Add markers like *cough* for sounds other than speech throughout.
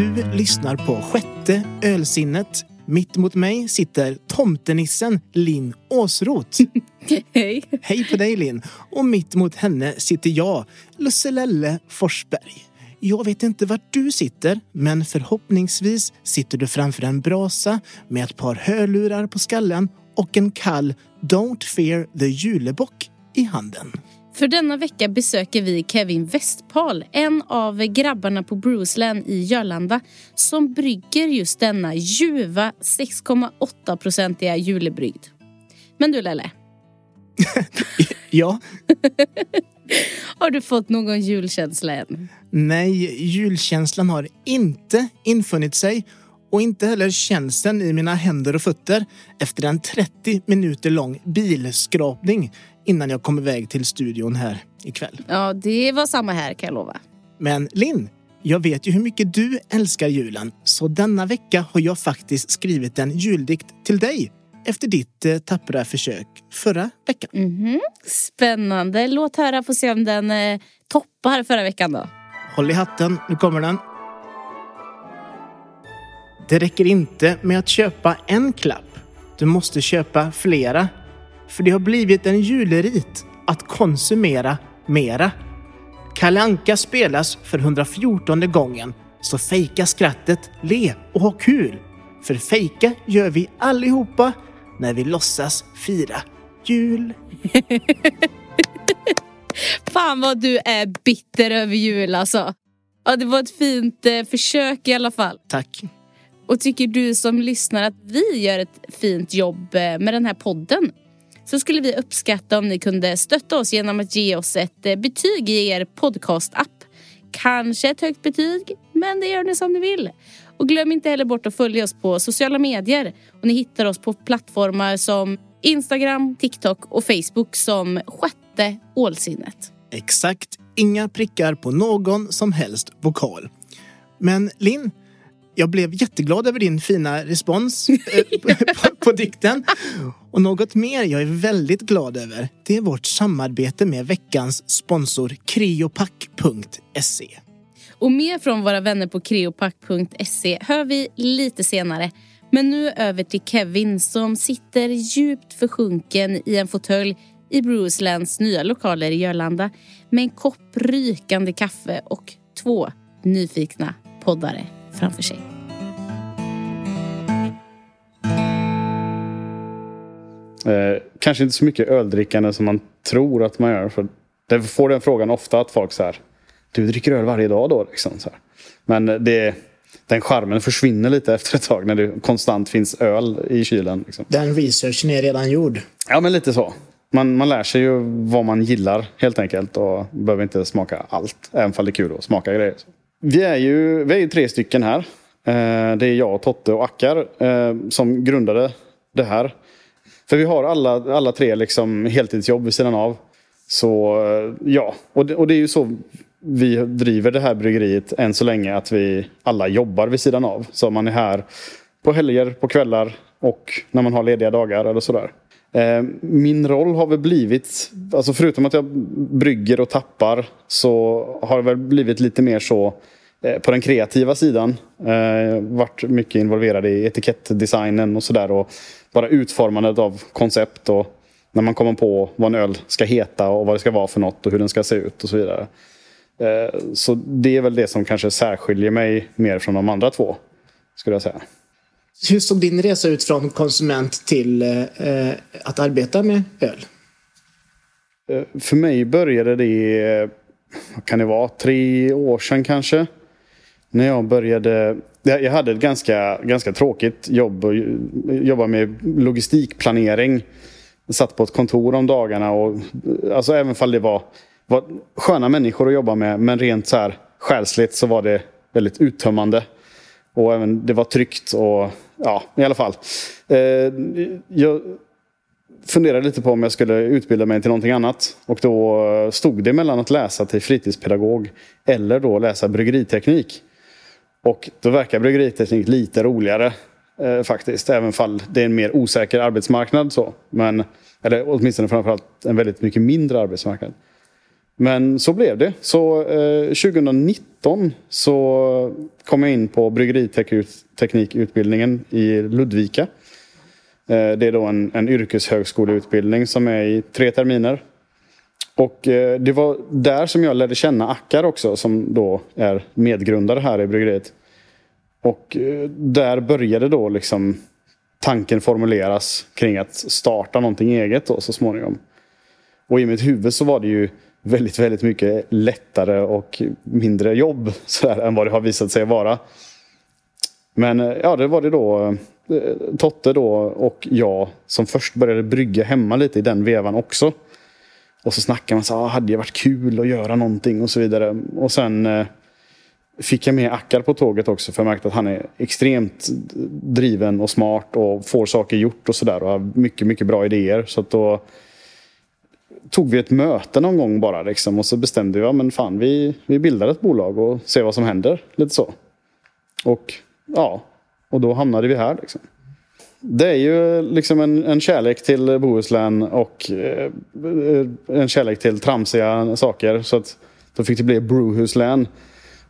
Du lyssnar på sjätte ölsinnet. Mitt emot mig sitter tomtenissen Linn Åsroth. *laughs* Hej. Hej på dig Linn. Och mitt emot henne sitter jag, Lusselelle Forsberg. Jag vet inte vart du sitter, men förhoppningsvis sitter du framför en brasa med ett par hörlurar på skallen och en kall Don't fear the julebock i handen. För denna vecka besöker vi Kevin Westphal, en av grabbarna på Bruceland i Jörlanda som brygger just denna ljuva 6,8-procentiga julebrygd. Men du Lelle, *laughs* Ja, *laughs* har du fått någon julkänsla än? nej, julkänslan har inte infunnit sig och inte heller känslan i mina händer och fötter efter en 30 minuter lång bilskrapning innan jag kom iväg till studion här ikväll. Ja, det var samma här kan jag lova. Men Linn, jag vet ju hur mycket du älskar julen, så denna vecka har jag faktiskt skrivit en juldikt till dig efter ditt eh, tappra försök förra veckan. Mhm. Spännande. Låt höra, få se om den eh, toppar förra veckan då. Håll i hatten, nu kommer den. Det räcker inte med att köpa en klapp. Du måste köpa flera. För det har blivit en julerit att konsumera mera. Kalle Anka spelas för 114 gången. Så fejka skrattet, le och ha kul. För fejka gör vi allihopa när vi låtsas fira jul. *laughs* Fan vad du är bitter över jul alltså. Ja, det var ett fint eh, försök i alla fall. Tack. Och tycker du som lyssnar att vi gör ett fint jobb eh, med den här podden så skulle vi uppskatta om ni kunde stötta oss genom att ge oss ett eh, betyg i er podcast-app. Kanske ett högt betyg, men det gör ni som ni vill. Och glöm inte heller bort att följa oss på sociala medier. Och ni hittar oss på plattformar som Instagram, TikTok och Facebook som Sjätte Ålsinnet. Exakt inga prickar på någon som helst vokal. Men Linn, jag blev jätteglad över din fina respons eh, *laughs* på, på dikten. Och något mer jag är väldigt glad över, det är vårt samarbete med veckans sponsor Creopack.se. Och mer från våra vänner på creopack.se hör vi lite senare. Men nu över till Kevin som sitter djupt försjunken i en fåtölj i Brucelands nya lokaler i Jörlanda med en kopp rykande kaffe och två nyfikna poddare framför sig. Eh, kanske inte så mycket öldrickande som man tror att man gör. För det får den frågan ofta att folk så här. Du dricker öl varje dag då? Liksom, så här. Men det, den charmen försvinner lite efter ett tag när det konstant finns öl i kylen. Liksom. Den researchen är redan gjord. Ja, men lite så. Man, man lär sig ju vad man gillar helt enkelt och behöver inte smaka allt. Även om det är kul att smaka grejer. Vi är ju, vi är ju tre stycken här. Eh, det är jag, Totte och Akkar eh, som grundade det här. För vi har alla, alla tre liksom heltidsjobb vid sidan av. Så eh, ja, och det, och det är ju så vi driver det här bryggeriet än så länge att vi alla jobbar vid sidan av. Så man är här på helger, på kvällar och när man har lediga dagar eller sådär. Eh, min roll har väl blivit, alltså förutom att jag brygger och tappar så har det väl blivit lite mer så eh, på den kreativa sidan. Eh, varit mycket involverad i etikettdesignen och sådär och bara utformandet av koncept och när man kommer på vad en öl ska heta och vad det ska vara för något och hur den ska se ut och så vidare. Eh, Så det är väl det som kanske särskiljer mig mer från de andra två. Skulle jag säga. Hur såg din resa ut från konsument till eh, eh att arbeta med öl? Eh, för mig började det eh, vad kan det vara, tre år sedan kanske. När jag började, jag hade ett ganska, ganska tråkigt jobb. Jobba med logistikplanering. Satt på ett kontor om dagarna. Och, alltså även om det var, var sköna människor att jobba med. Men rent så här själsligt så var det väldigt uttömmande. Och även det var tryggt och ja, i alla fall. Eh, jag funderade lite på om jag skulle utbilda mig till någonting annat. Och då stod det mellan att läsa till fritidspedagog eller då läsa bryggeriteknik. Och då verkar bryggeriteknik lite roligare eh, faktiskt. Även fall det är en mer osäker arbetsmarknad. Så. Men, eller åtminstone framförallt en väldigt mycket mindre arbetsmarknad. Men så blev det. Så eh, 2019 så kom jag in på bryggeriteknikutbildningen i Ludvika. Eh, det är då en, en yrkeshögskoleutbildning som är i tre terminer. Och eh, det var där som jag lärde känna Akkar också som då är medgrundare här i bryggeriet. Och eh, där började då liksom tanken formuleras kring att starta någonting eget då så småningom. Och i mitt huvud så var det ju väldigt, väldigt mycket lättare och mindre jobb *laughs* sådär, än vad det har visat sig vara. Men eh, ja, det var det då eh, Totte då och jag som först började brygga hemma lite i den vevan också. Och så snackade man så ah, hade det varit kul att göra någonting och så vidare. Och sen eh, fick jag med Akkar på tåget också för jag märkte att han är extremt driven och smart och får saker gjort och sådär och har mycket, mycket bra idéer. Så att då tog vi ett möte någon gång bara liksom och så bestämde vi, ja men fan vi, vi bildar ett bolag och ser vad som händer. Lite så. Och ja, och då hamnade vi här liksom. Det är ju liksom en, en kärlek till Bohuslän och eh, en kärlek till tramsiga saker. Så att då fick det bli Bruhuslän.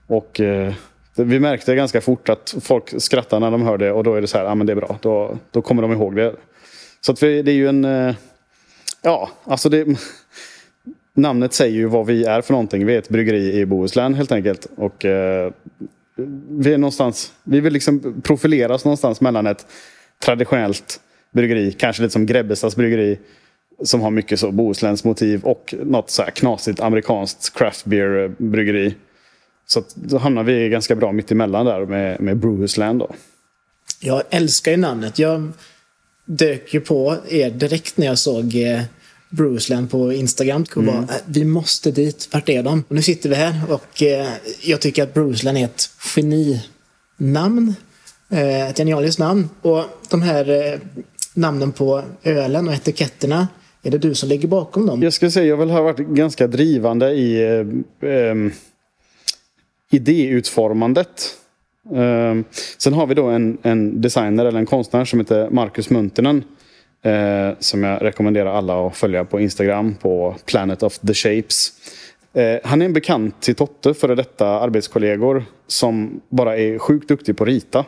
Och eh, vi märkte ganska fort att folk skrattar när de hör det och då är det så här, ja men det är bra. Då, då kommer de ihåg det. Så att vi, det är ju en, eh, ja alltså det, namnet säger ju vad vi är för någonting. Vi är ett bryggeri i Bohuslän helt enkelt. Och eh, vi är någonstans, vi vill liksom profilera oss någonstans mellan ett traditionellt bryggeri, kanske lite som Grebbestads bryggeri, som har mycket så Bohusläns motiv och något så här knasigt amerikanskt craft beer eh, bryggeri. Så att då hamnar vi ganska bra mitt emellan där med, med Brewhusland då. Jag älskar ju namnet. Jag dök ju på er direkt när jag såg eh, Bruceland på Instagram. Och bara, "Äh, vi måste dit. Vart är de? Och nu sitter vi här och eh, jag tycker att Bruceland är ett geninamn. Eh, ett genialiskt namn. Och de här namnen på ölen och etiketterna. Är det du som ligger bakom dem? Jag skulle säga jag väl har varit ganska drivande i eh, idéutformandet. Ehm, sen har vi då en, en designer eller en konstnär som heter Marcus Muntinen. Eh, som jag rekommenderar alla att följa på Instagram på Planet of the Shapes. Eh, han är en bekant till Totte, före detta arbetskollegor, som bara är sjukt duktig på att rita.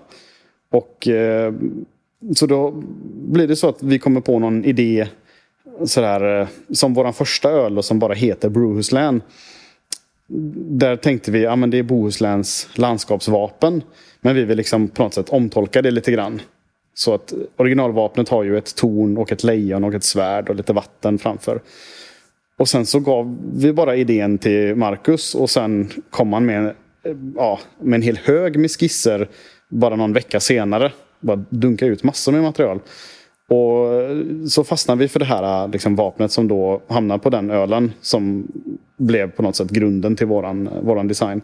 Och eh, så då blir det så att vi kommer på någon idé sådär, eh, som vår första öl och som bara heter Brewhuslän. Där tänkte vi att ja, det är Bohusläns landskapsvapen. Men vi vill liksom på något sätt omtolka det lite grann. Så att originalvapnet har ju ett torn och ett lejon och ett svärd och lite vatten framför. Och sen så gav vi bara idén till Marcus och sen kom han med, ja, med en hel hög med skisser bara någon vecka senare. Bara dunka ut massor med material. Och så fastnade vi för det här liksom, vapnet som då hamnar på den ölen som blev på något sätt grunden till våran, våran design.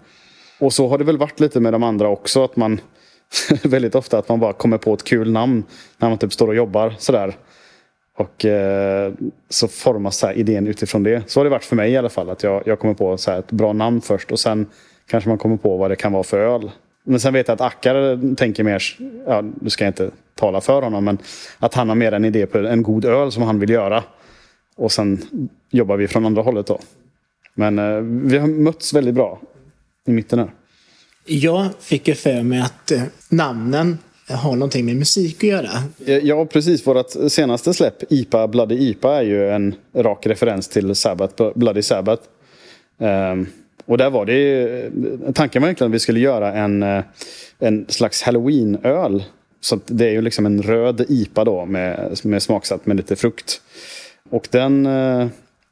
Och så har det väl varit lite med de andra också. Att man *laughs* väldigt ofta att man bara kommer på ett kul namn när man typ står och jobbar sådär. Och eh, så formas så här idén utifrån det. Så har det varit för mig i alla fall. Att jag, jag kommer på så här ett bra namn först och sen kanske man kommer på vad det kan vara för öl. Men sen vet jag att Akkar tänker mer, ja, du ska inte tala för honom, men att han har mer en idé på en god öl som han vill göra. Och sen jobbar vi från andra hållet då. Men eh, vi har mötts väldigt bra i mitten här. Jag fick ju för mig att eh, namnen har någonting med musik att göra. Eh, Ja, precis. Vårt senaste släpp, IPA Bloody IPA, är ju en rak referens till Sabbath, Bloody Sabbath. Ehm, och där var det ju- tanken var egentligen att vi skulle göra en, eh, en slags halloween-öl. Så att det är ju liksom en röd IPA då med, med smaksatt med lite frukt. Och den, eh,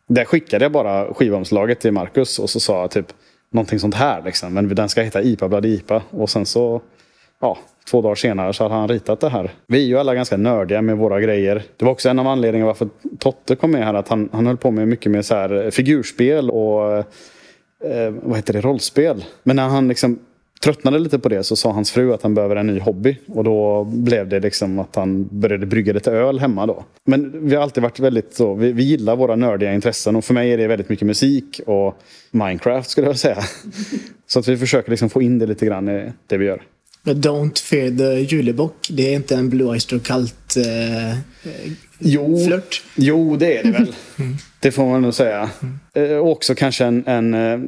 Där skickade jag bara skivomslaget till Marcus och så sa jag typ någonting sånt här. Liksom. Men den ska heta IPA Bloody IPA. Och sen så, ja, två dagar senare så hade han ritat det här. Vi är ju alla ganska nördiga med våra grejer. Det var också en av anledningarna varför Totte kom med här. Att han, han höll på med mycket med så här figurspel och eh, vad heter det, rollspel. Men när han liksom tröttnade lite på det så sa hans fru att han behöver en ny hobby. Och då blev det liksom att han började brygga lite öl hemma då. Men vi har alltid varit väldigt så, vi, vi gillar våra nördiga intressen och för mig är det väldigt mycket musik och Minecraft skulle jag säga. *laughs* Så att vi försöker liksom få in det lite grann i det vi gör. Don't fear the julebock. Det är inte en Blue Oyster Cult eh, Jo, flört. jo, det är det väl. *laughs* Det får man nog säga. Eh, Och också kanske en... en eh,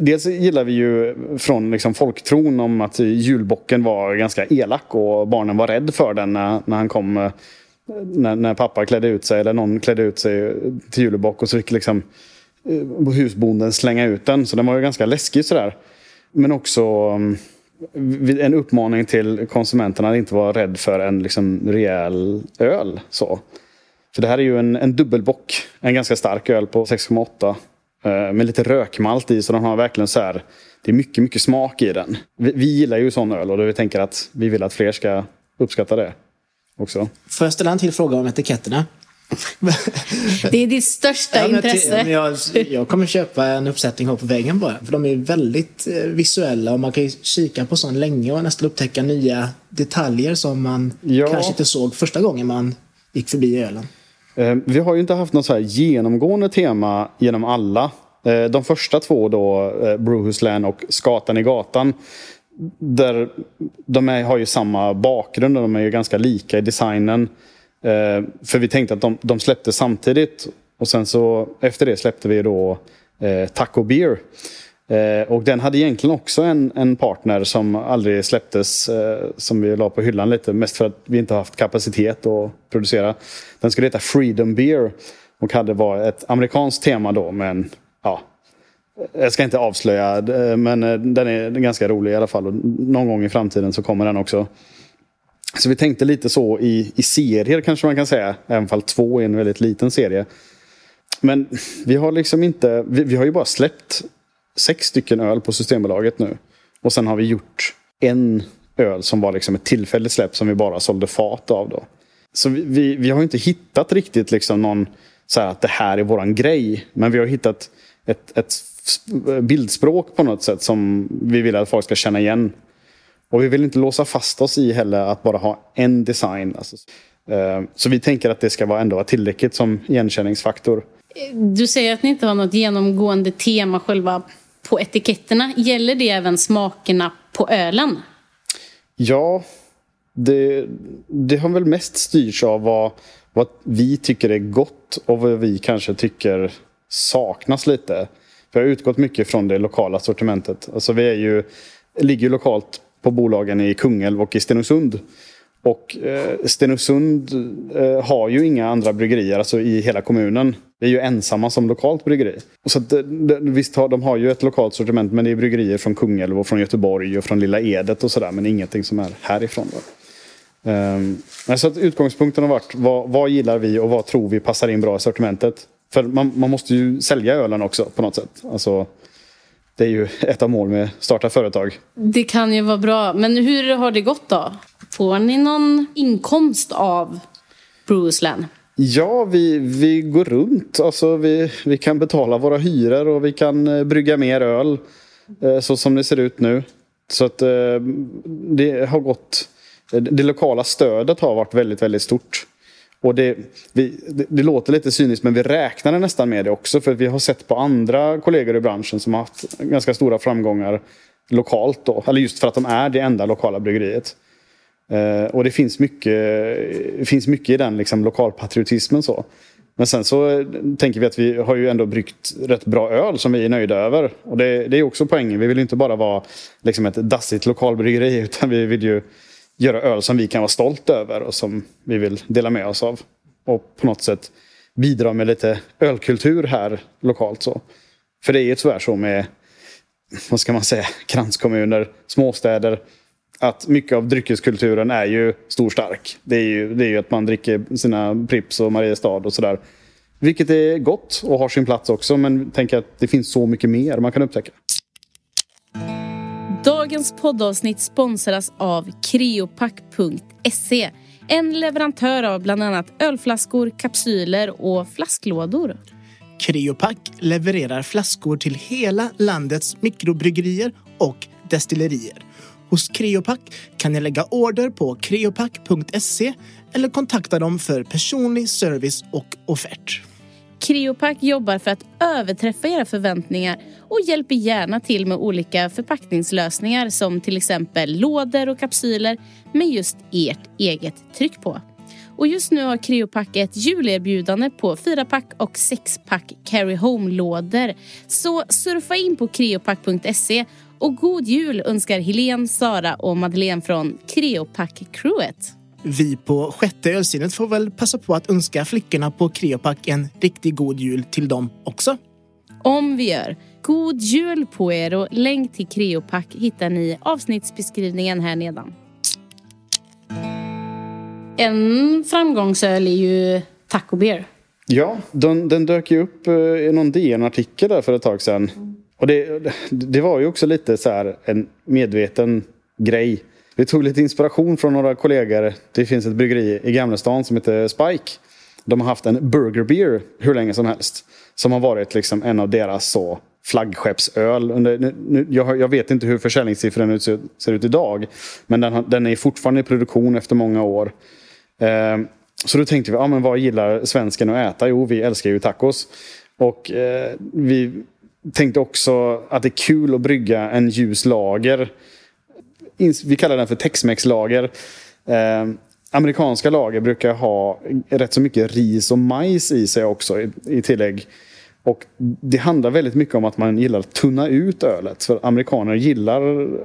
dels gillar vi ju från liksom folktron om att julbocken var ganska elak och barnen var rädd för den när, när han kom. eh, När, när pappa klädde ut sig eller någon klädde ut sig till julbock och så fick liksom eh, husbonden slänga ut den. Så den var ju ganska läskig sådär. Men också mm, en uppmaning till konsumenterna att inte vara rädd för en liksom rejäl öl. Så. För det här är ju en, en dubbelbock. En ganska stark öl på 6,8. Eh, med lite rökmalt i så den har verkligen så här. Det är mycket, mycket smak i den. Vi, vi gillar ju sån öl och då vi tänker att vi vill att fler ska uppskatta det också. Får jag ställa en till fråga om etiketterna? Det är ditt största *laughs* Ja, men intresse. Jag, jag kommer köpa en uppsättning här på väggen bara. För de är väldigt eh, visuella och man kan ju kika på sån länge och nästan upptäcka nya detaljer som man Ja. kanske inte såg första gången man gick förbi ölen. Eh, vi har ju inte haft något så här genomgående tema genom alla. Eh, de första två då, eh, och Skatan i gatan. Där de är, har ju samma bakgrund och de är ju ganska lika i designen. Eh, för vi tänkte att de, de släppte samtidigt. Och sen så efter det släppte vi då eh, Taco Beer. Eh, och den hade egentligen också en, en partner som aldrig släpptes. Eh, som vi la på hyllan lite. Mest för att vi inte har haft kapacitet att producera. Den skulle heta Freedom Beer. Och hade var ett amerikanskt tema då. Men ja, jag ska inte avslöja. Eh, men eh, den är ganska rolig i alla fall. Och någon gång i framtiden så kommer den också. Så vi tänkte lite så i, i serier kanske man kan säga. Även fall två är en väldigt liten serie. Men vi har liksom inte, vi, vi har ju bara släppt sex stycken öl på Systembolaget nu. Och sen har vi gjort en öl som var liksom ett tillfälligt släpp som vi bara sålde fat av då. Så vi, vi, vi har inte hittat riktigt liksom någon så här att det här är våran grej. Men vi har hittat ett, ett bildspråk på något sätt som vi vill att folk ska känna igen. Och vi vill inte låsa fast oss i heller att bara ha en design. Alltså, eh, så vi tänker att det ska vara ändå vara tillräckligt som igenkänningsfaktor. Du säger att ni inte har något genomgående tema själva på etiketterna. Gäller det även smakerna på ölen? Ja, det, det har väl mest styrts av vad, vad vi tycker är gott och vad vi kanske tycker saknas lite. Vi har utgått mycket från det lokala sortimentet. Alltså vi är ju, ligger ju lokalt på bolagen i Kungälv och i Stenungsund. Och eh, Stenungsund eh, har ju inga andra bryggerier alltså i hela kommunen. Vi är ju ensamma som lokalt bryggeri. Och så att, visst har de har ju ett lokalt sortiment men det är bryggerier från Kungälv och från Göteborg och från Lilla Edet och sådär. Men ingenting som är härifrån. Då. Um, så att utgångspunkten har varit vad, vad gillar vi och vad tror vi passar in bra i sortimentet. För man, man måste ju sälja ölen också på något sätt. Alltså, det är ju ett av mål med att starta företag. Det kan ju vara bra. Men hur har det gått då? Får ni någon inkomst av Brewsland? Ja, vi, vi går runt. Alltså, vi, vi kan betala våra hyror och vi kan eh, brygga mer öl. Eh, så som det ser ut nu. Så att eh, det har gått... Det lokala stödet har varit väldigt, väldigt stort. Och det, vi, det, det låter lite cyniskt men vi räknade nästan med det också. För vi har sett på andra kollegor i branschen som har haft ganska stora framgångar lokalt. Då. Eller just för att de är det enda lokala bryggeriet. Eh, och det finns mycket, det finns mycket i den liksom, lokalpatriotismen. Så. Men sen så eh, tänker vi att vi har ju ändå bryggt rätt bra öl som vi är nöjda över. Och det, det är också poängen. Vi vill ju inte bara vara liksom, ett dassigt lokalbryggeri *laughs* utan vi vill ju göra öl som vi kan vara stolt över och som vi vill dela med oss av. Och på något sätt bidra med lite ölkultur här lokalt. Så. För det är ju tyvärr så med, vad ska man säga, kranskommuner, småstäder. Att mycket av dryckeskulturen är ju stor stark. Det är ju, det är ju att man dricker sina Prips och Mariestad och sådär. Vilket är gott och har sin plats också. Men tänk att det finns så mycket mer man kan upptäcka. Dagens poddavsnitt sponsras av kreopack.se. En leverantör av bland annat ölflaskor, kapsyler och flasklådor. Creopack levererar flaskor till hela landets mikrobryggerier och destillerier. Hos Creopack kan ni lägga order på creopack.se eller kontakta dem för personlig service och offert. Creopack jobbar för att överträffa era förväntningar och hjälper gärna till med olika förpackningslösningar som till exempel lådor och kapsyler med just ert eget tryck på. Och just nu har Creopack ett julerbjudande på 4-pack och 6-pack carry home-lådor. Så surfa in på creopack.se och god jul önskar Helene, Sara och Madeleine från Creopack-crewet. Vi på sjätte ölsinnet får väl passa på att önska flickorna på Creopack en riktigt god jul till dem också. Om vi gör. God jul på er och länk till Creopack hittar ni i avsnittsbeskrivningen här nedan. En framgångsöl är ju Taco Beer. Ja, den, den dök ju upp eh, i någon DN-artikel där för ett tag sedan. Och det, det var ju också lite så här en medveten grej. Vi tog lite inspiration från några kollegor. Det finns ett bryggeri i Gamlestan som heter Spike. De har haft en Burger Beer hur länge som helst. Som har varit liksom en av deras så flaggskeppsöl. Under, nu, nu, jag, jag vet inte hur försäljningssiffrorna ser, ser ut idag. Men den, den är fortfarande i produktion efter många år. Eh, så då tänkte vi, ja, men vad gillar svensken att äta? Jo, vi älskar ju tacos. Och eh, vi tänkte också att det är kul att brygga en ljus lager. Vi kallar den för Tex-Mex-lager. Eh, amerikanska lager brukar ha rätt så mycket ris och majs i sig också i, i tillägg. Och det handlar väldigt mycket om att man gillar att tunna ut ölet. För amerikaner gillar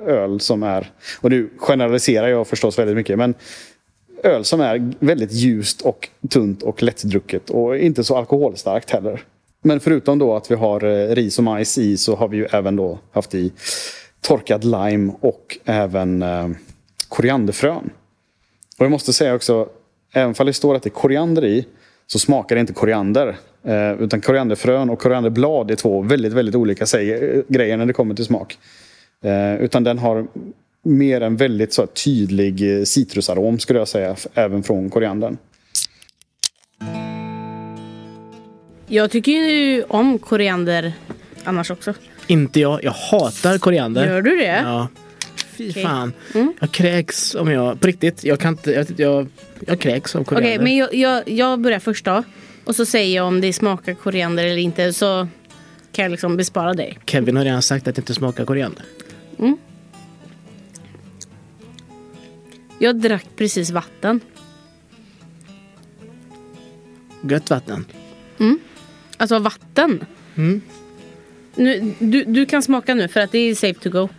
öl som är, och nu generaliserar jag förstås väldigt mycket, men öl som är väldigt ljust och tunt och lättdrucket och inte så alkoholstarkt heller. Men förutom då att vi har eh, ris och majs i så har vi ju även då haft i torkad lime och även eh, korianderfrön. Och jag måste säga också, även om det står att det är koriander i så smakar det inte koriander. Eh, utan korianderfrön och korianderblad är två väldigt, väldigt olika eh, grejer när det kommer till smak. Eh, utan den har mer en väldigt så tydlig eh, citrusarom skulle jag säga, även från koriandern. Jag tycker ju om koriander annars också. Inte jag. Jag hatar koriander. Gör du det? Ja. Fy Okej. fan. Mm. Jag kräks om jag... På riktigt. Jag kan inte... Jag, jag, jag kräks Okej, koriander. men jag, jag, jag börjar först då. Och så säger jag om det smakar koriander eller inte. Så kan jag liksom bespara dig. Kevin har redan sagt att det inte smakar koriander. Jag drack precis vatten. Gött vatten. Alltså vatten. Nu, du, du kan smaka nu för att det är safe to go.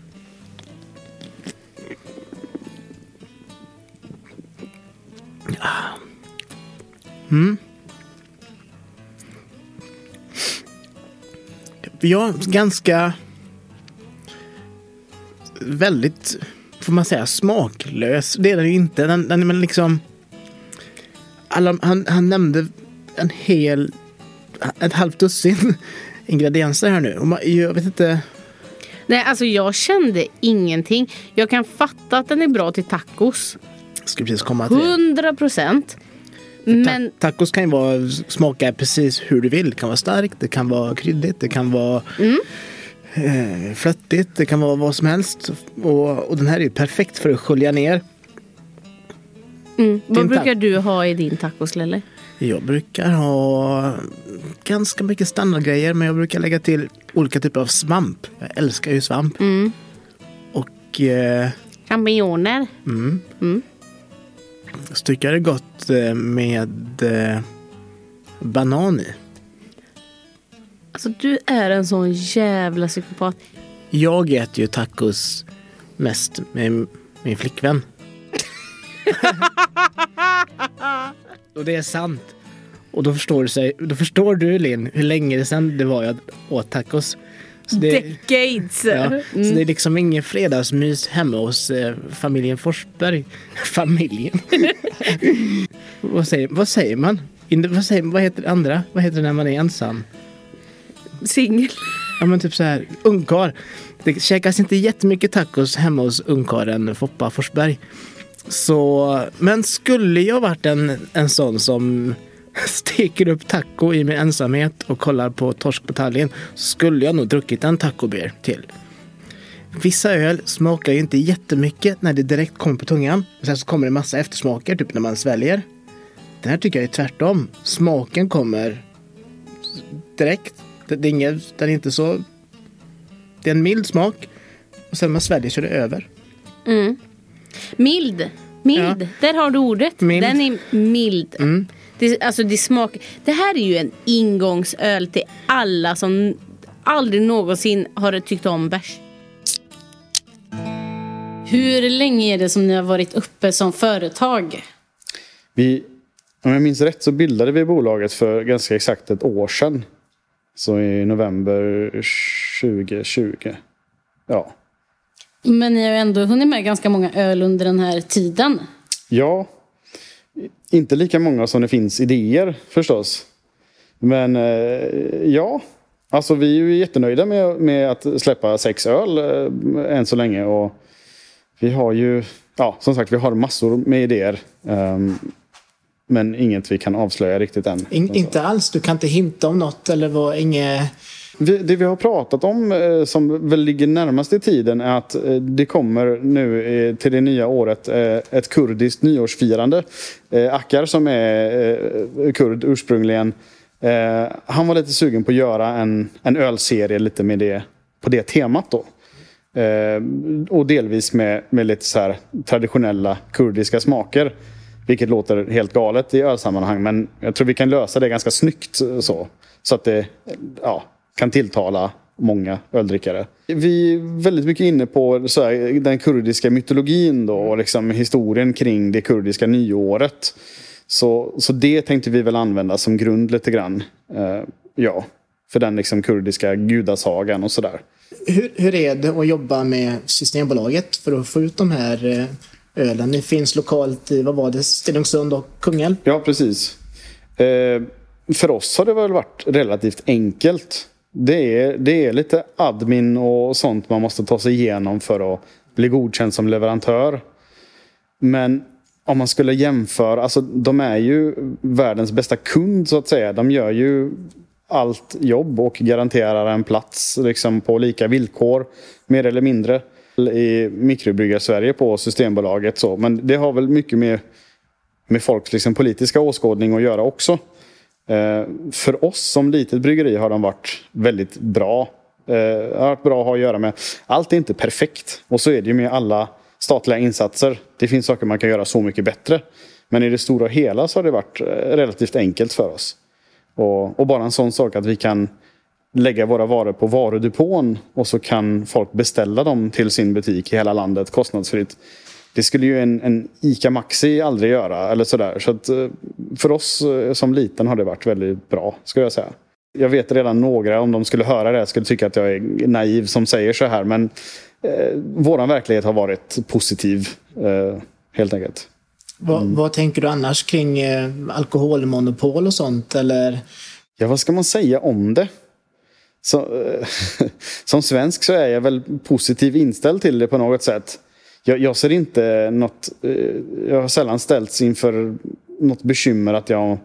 Jag är ganska... Väldigt, får man säga, smaklös. Det är den ju inte. Den, den är men liksom... Alla, han, han nämnde en hel... Ett halvt dussin *laughs* ingredienser här nu. Man, jag vet inte... Nej, alltså jag kände ingenting. Jag kan fatta att den är bra till tacos. Jag skulle precis komma till det. 100 procent. Men Ta- tacos kan ju vara, smaka precis hur du vill. Det kan vara starkt, det kan vara kryddigt, det kan vara eh, flöttigt, det kan vara vad som helst. Och, och den här är ju perfekt för att skölja ner. vad Din brukar du ha i din tacos Lelle? Jag brukar ha ganska mycket standardgrejer men jag brukar lägga till olika typer av svamp. Jag älskar ju svamp. Och eh, Champinjoner. så tycker jag det är gott eh, med eh, banan i. Alltså du är en sån jävla psykopat. Jag äter ju tacos mest med min flickvän. *laughs* och det är sant. Och då förstår du, sig, då förstår du Linn hur länge sedan det var jag åt tacos. Så det, Decades. ja, så det är liksom ingen fredagsmys hemma hos eh, familjen Forsberg. *laughs* familjen? *laughs* vad, säger, vad säger man? In, vad, säger, vad heter andra? Vad heter det när man är ensam? Singel. Ja men typ så här, ungkar. Det käkas inte jättemycket tacos hemma hos ungkaren Foppa Forsberg. Så, men skulle jag varit en, en sån som *laughs* steker upp taco i min ensamhet och kollar på torsk på Tallinn så skulle jag nog druckit en tacobeer till. Vissa öl smakar ju inte jättemycket när det direkt kommer på tungan. Och sen så kommer det massa eftersmaker, typ när man sväljer. Den här tycker jag är tvärtom. Smaken kommer direkt. Det, det är inget, den är inte så... Det är en mild smak. Och sen när man sväljer så är det över. Mm Mild. Mild. Där har du ordet. Mild. Den är mild. Det, alltså det smakar... Det här är ju en ingångsöl till alla som aldrig någonsin har tyckt om bärs. Hur länge är det som ni har varit uppe som företag? Vi, om jag minns rätt så bildade vi bolaget för ganska exakt ett år sedan. Så i november 2020. Ja. Men ni har ju ändå hunnit med ganska många öl under den här tiden. Ja. Inte lika många som det finns idéer förstås. Men eh, ja. Alltså vi är ju jättenöjda med, med att släppa sex öl eh, än så länge. Och vi har ju, ja som sagt vi har massor med idéer. Ehm, men inget vi kan avslöja riktigt än. In, inte alls, du kan inte hinta om något eller vara inget... Vi, det vi har pratat om eh, som väl ligger närmast i tiden är att eh, det kommer nu eh, till det nya året eh, ett kurdiskt nyårsfirande. Eh, Akkar som är eh, kurd ursprungligen. Eh, han var lite sugen på att göra en, en ölserie lite med det, på det temat då. Eh, och delvis med, med lite så här traditionella kurdiska smaker. Vilket låter helt galet i ölsammanhang men jag tror vi kan lösa det ganska snyggt så. Så att det ja, kan tilltala många öldrickare. Vi är väldigt mycket inne på här, den kurdiska mytologin då och liksom historien kring det kurdiska nyåret. Så, så det tänkte vi väl använda som grund lite grann. Eh, ja, för den liksom kurdiska gudasagan och sådär. Hur, hur är det att jobba med Systembolaget för att få ut de här eh, ölen? Ni finns lokalt i, vad var det, Stenungsund och Kungälv? Ja, precis. Eh, för oss har det väl varit relativt enkelt. Det är, det är lite admin och sånt man måste ta sig igenom för att bli godkänd som leverantör. Men om man skulle jämföra, alltså de är ju världens bästa kund så att säga. De gör ju allt jobb och garanterar en plats liksom, på lika villkor. Mer eller mindre. I mikrobryggar-Sverige på Systembolaget. Så. Men det har väl mycket med, med folks liksom, politiska åskådning att göra också. Eh, för oss som litet bryggeri har de varit väldigt bra. Eh, har varit bra att ha att göra med. Allt är inte perfekt. Och så är det ju med alla statliga insatser. Det finns saker man kan göra så mycket bättre. Men i det stora och hela så har det varit eh, relativt enkelt för oss. Och, och bara en sån sak att vi kan lägga våra varor på varudepån och så kan folk beställa dem till sin butik i hela landet kostnadsfritt. Det skulle ju en, en ICA Maxi aldrig göra. Eller sådär. Så att, eh, för oss eh, som liten har det varit väldigt bra, skulle jag säga. Jag vet redan några, om de skulle höra det, skulle tycka att jag är naiv som säger så här. Men eh, våran verklighet har varit positiv, eh, helt enkelt. Vad, vad tänker du annars kring eh, alkoholmonopol och sånt? Eller? Ja, vad ska man säga om det? Så, eh, *laughs* som svensk så är jag väl positiv inställd till det på något sätt. Jag, jag ser inte något... Eh, jag har sällan ställts inför något bekymmer att jag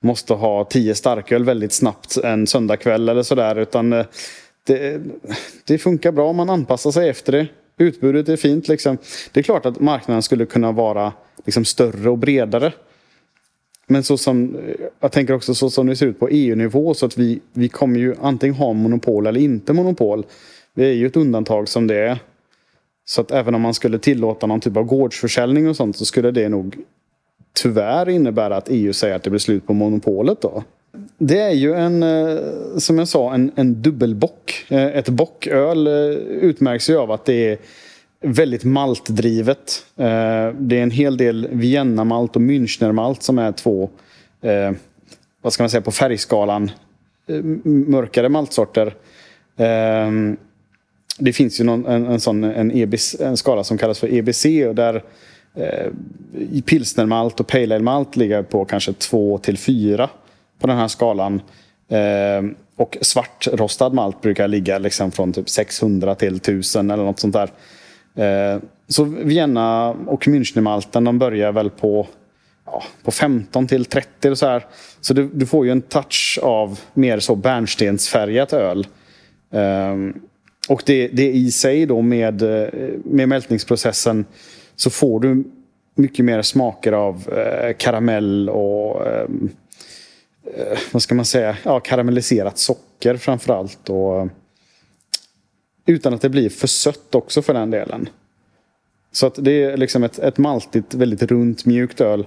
måste ha tio starköl väldigt snabbt en söndagkväll eller sådär. Utan eh, det, det funkar bra om man anpassar sig efter det. Utbudet är fint liksom. Det är klart att marknaden skulle kunna vara liksom större och bredare. Men så som, eh, jag tänker också så som det ser ut på EU-nivå så att vi, vi kommer ju antingen ha monopol eller inte monopol. Vi är ju ett undantag som det är. Så att även om man skulle tillåta någon typ av gårdsförsäljning och sånt så skulle det nog tyvärr innebära att EU säger att det blir slut på monopolet då. Det är ju en, eh, som jag sa, en, en dubbelbock. Eh, ett bocköl eh, utmärks ju av att det är väldigt maltdrivet. Det är en hel del Vienna-malt och Münchner-malt som är två, vad ska man säga, på färgskalan mörkare maltsorter. Det finns ju någon, en, en sån en, EBC, en skala som kallas för EBC och där eh, pilsnermalt och pale ale malt ligger på kanske 2 till 4 på den här skalan. Eh, och svartrostad malt brukar ligga liksom från typ 600 till 1000 eller något sånt där. Eh, så Vienna och Münchenmalten de börjar väl på, ja, på 15 till 30 och så här. Så du, du får ju en touch av mer så bärnstensfärgat öl. Um, och det, det i sig då med, eh, med mältningsprocessen så får du mycket mer smaker av eh, karamell och eh, eh vad ska man säga, ja, karamelliserat socker framförallt. Och, eh, utan att det blir för sött också för den delen. Så att det är liksom ett, ett maltigt, väldigt runt, mjukt öl.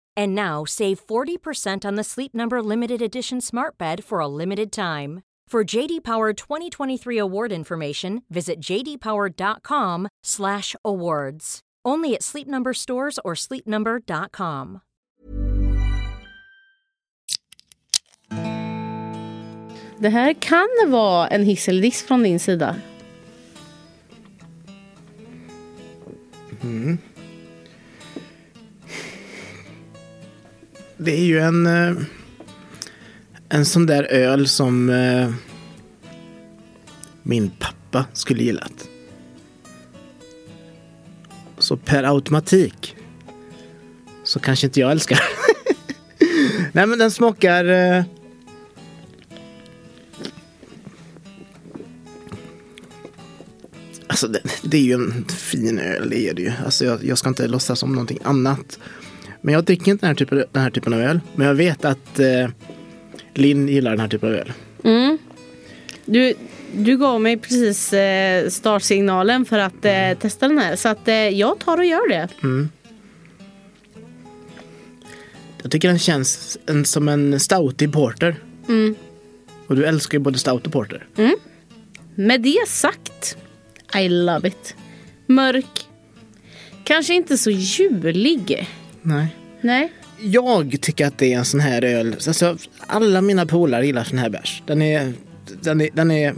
And now save 40% on the Sleep Number limited edition Smart Bed for a limited time. For JD Power 2023 award information, visit jdpower.com/awards. Only at Sleep Number stores or sleepnumber.com. Det här kan vara en hiss eller diss från din sida. Mm. Det är ju en, eh, en sån där öl som eh, min pappa skulle gillat. Så per automatik så kanske inte jag älskar. *laughs* Nej men den smakar... Eh, Alltså det, det är ju en fin öl, det är det ju. Alltså jag, jag ska inte låtsas som någonting annat. Men jag dricker inte den här typen, den här typen av öl. Men jag vet att eh, Linn gillar den här typen av öl. Du, du gav mig precis eh, startsignalen för att eh, testa den här. Så att eh, jag tar och gör det. Jag tycker den känns en, som en stoutig porter. Och du älskar ju både stout och porter. Med det sagt, I love it. Mörk. Kanske inte så julig. Nej. Nej. Jag tycker att det är en sån här öl. Alltså, alla mina polare gillar sån här bärs. Den är... Den är, den är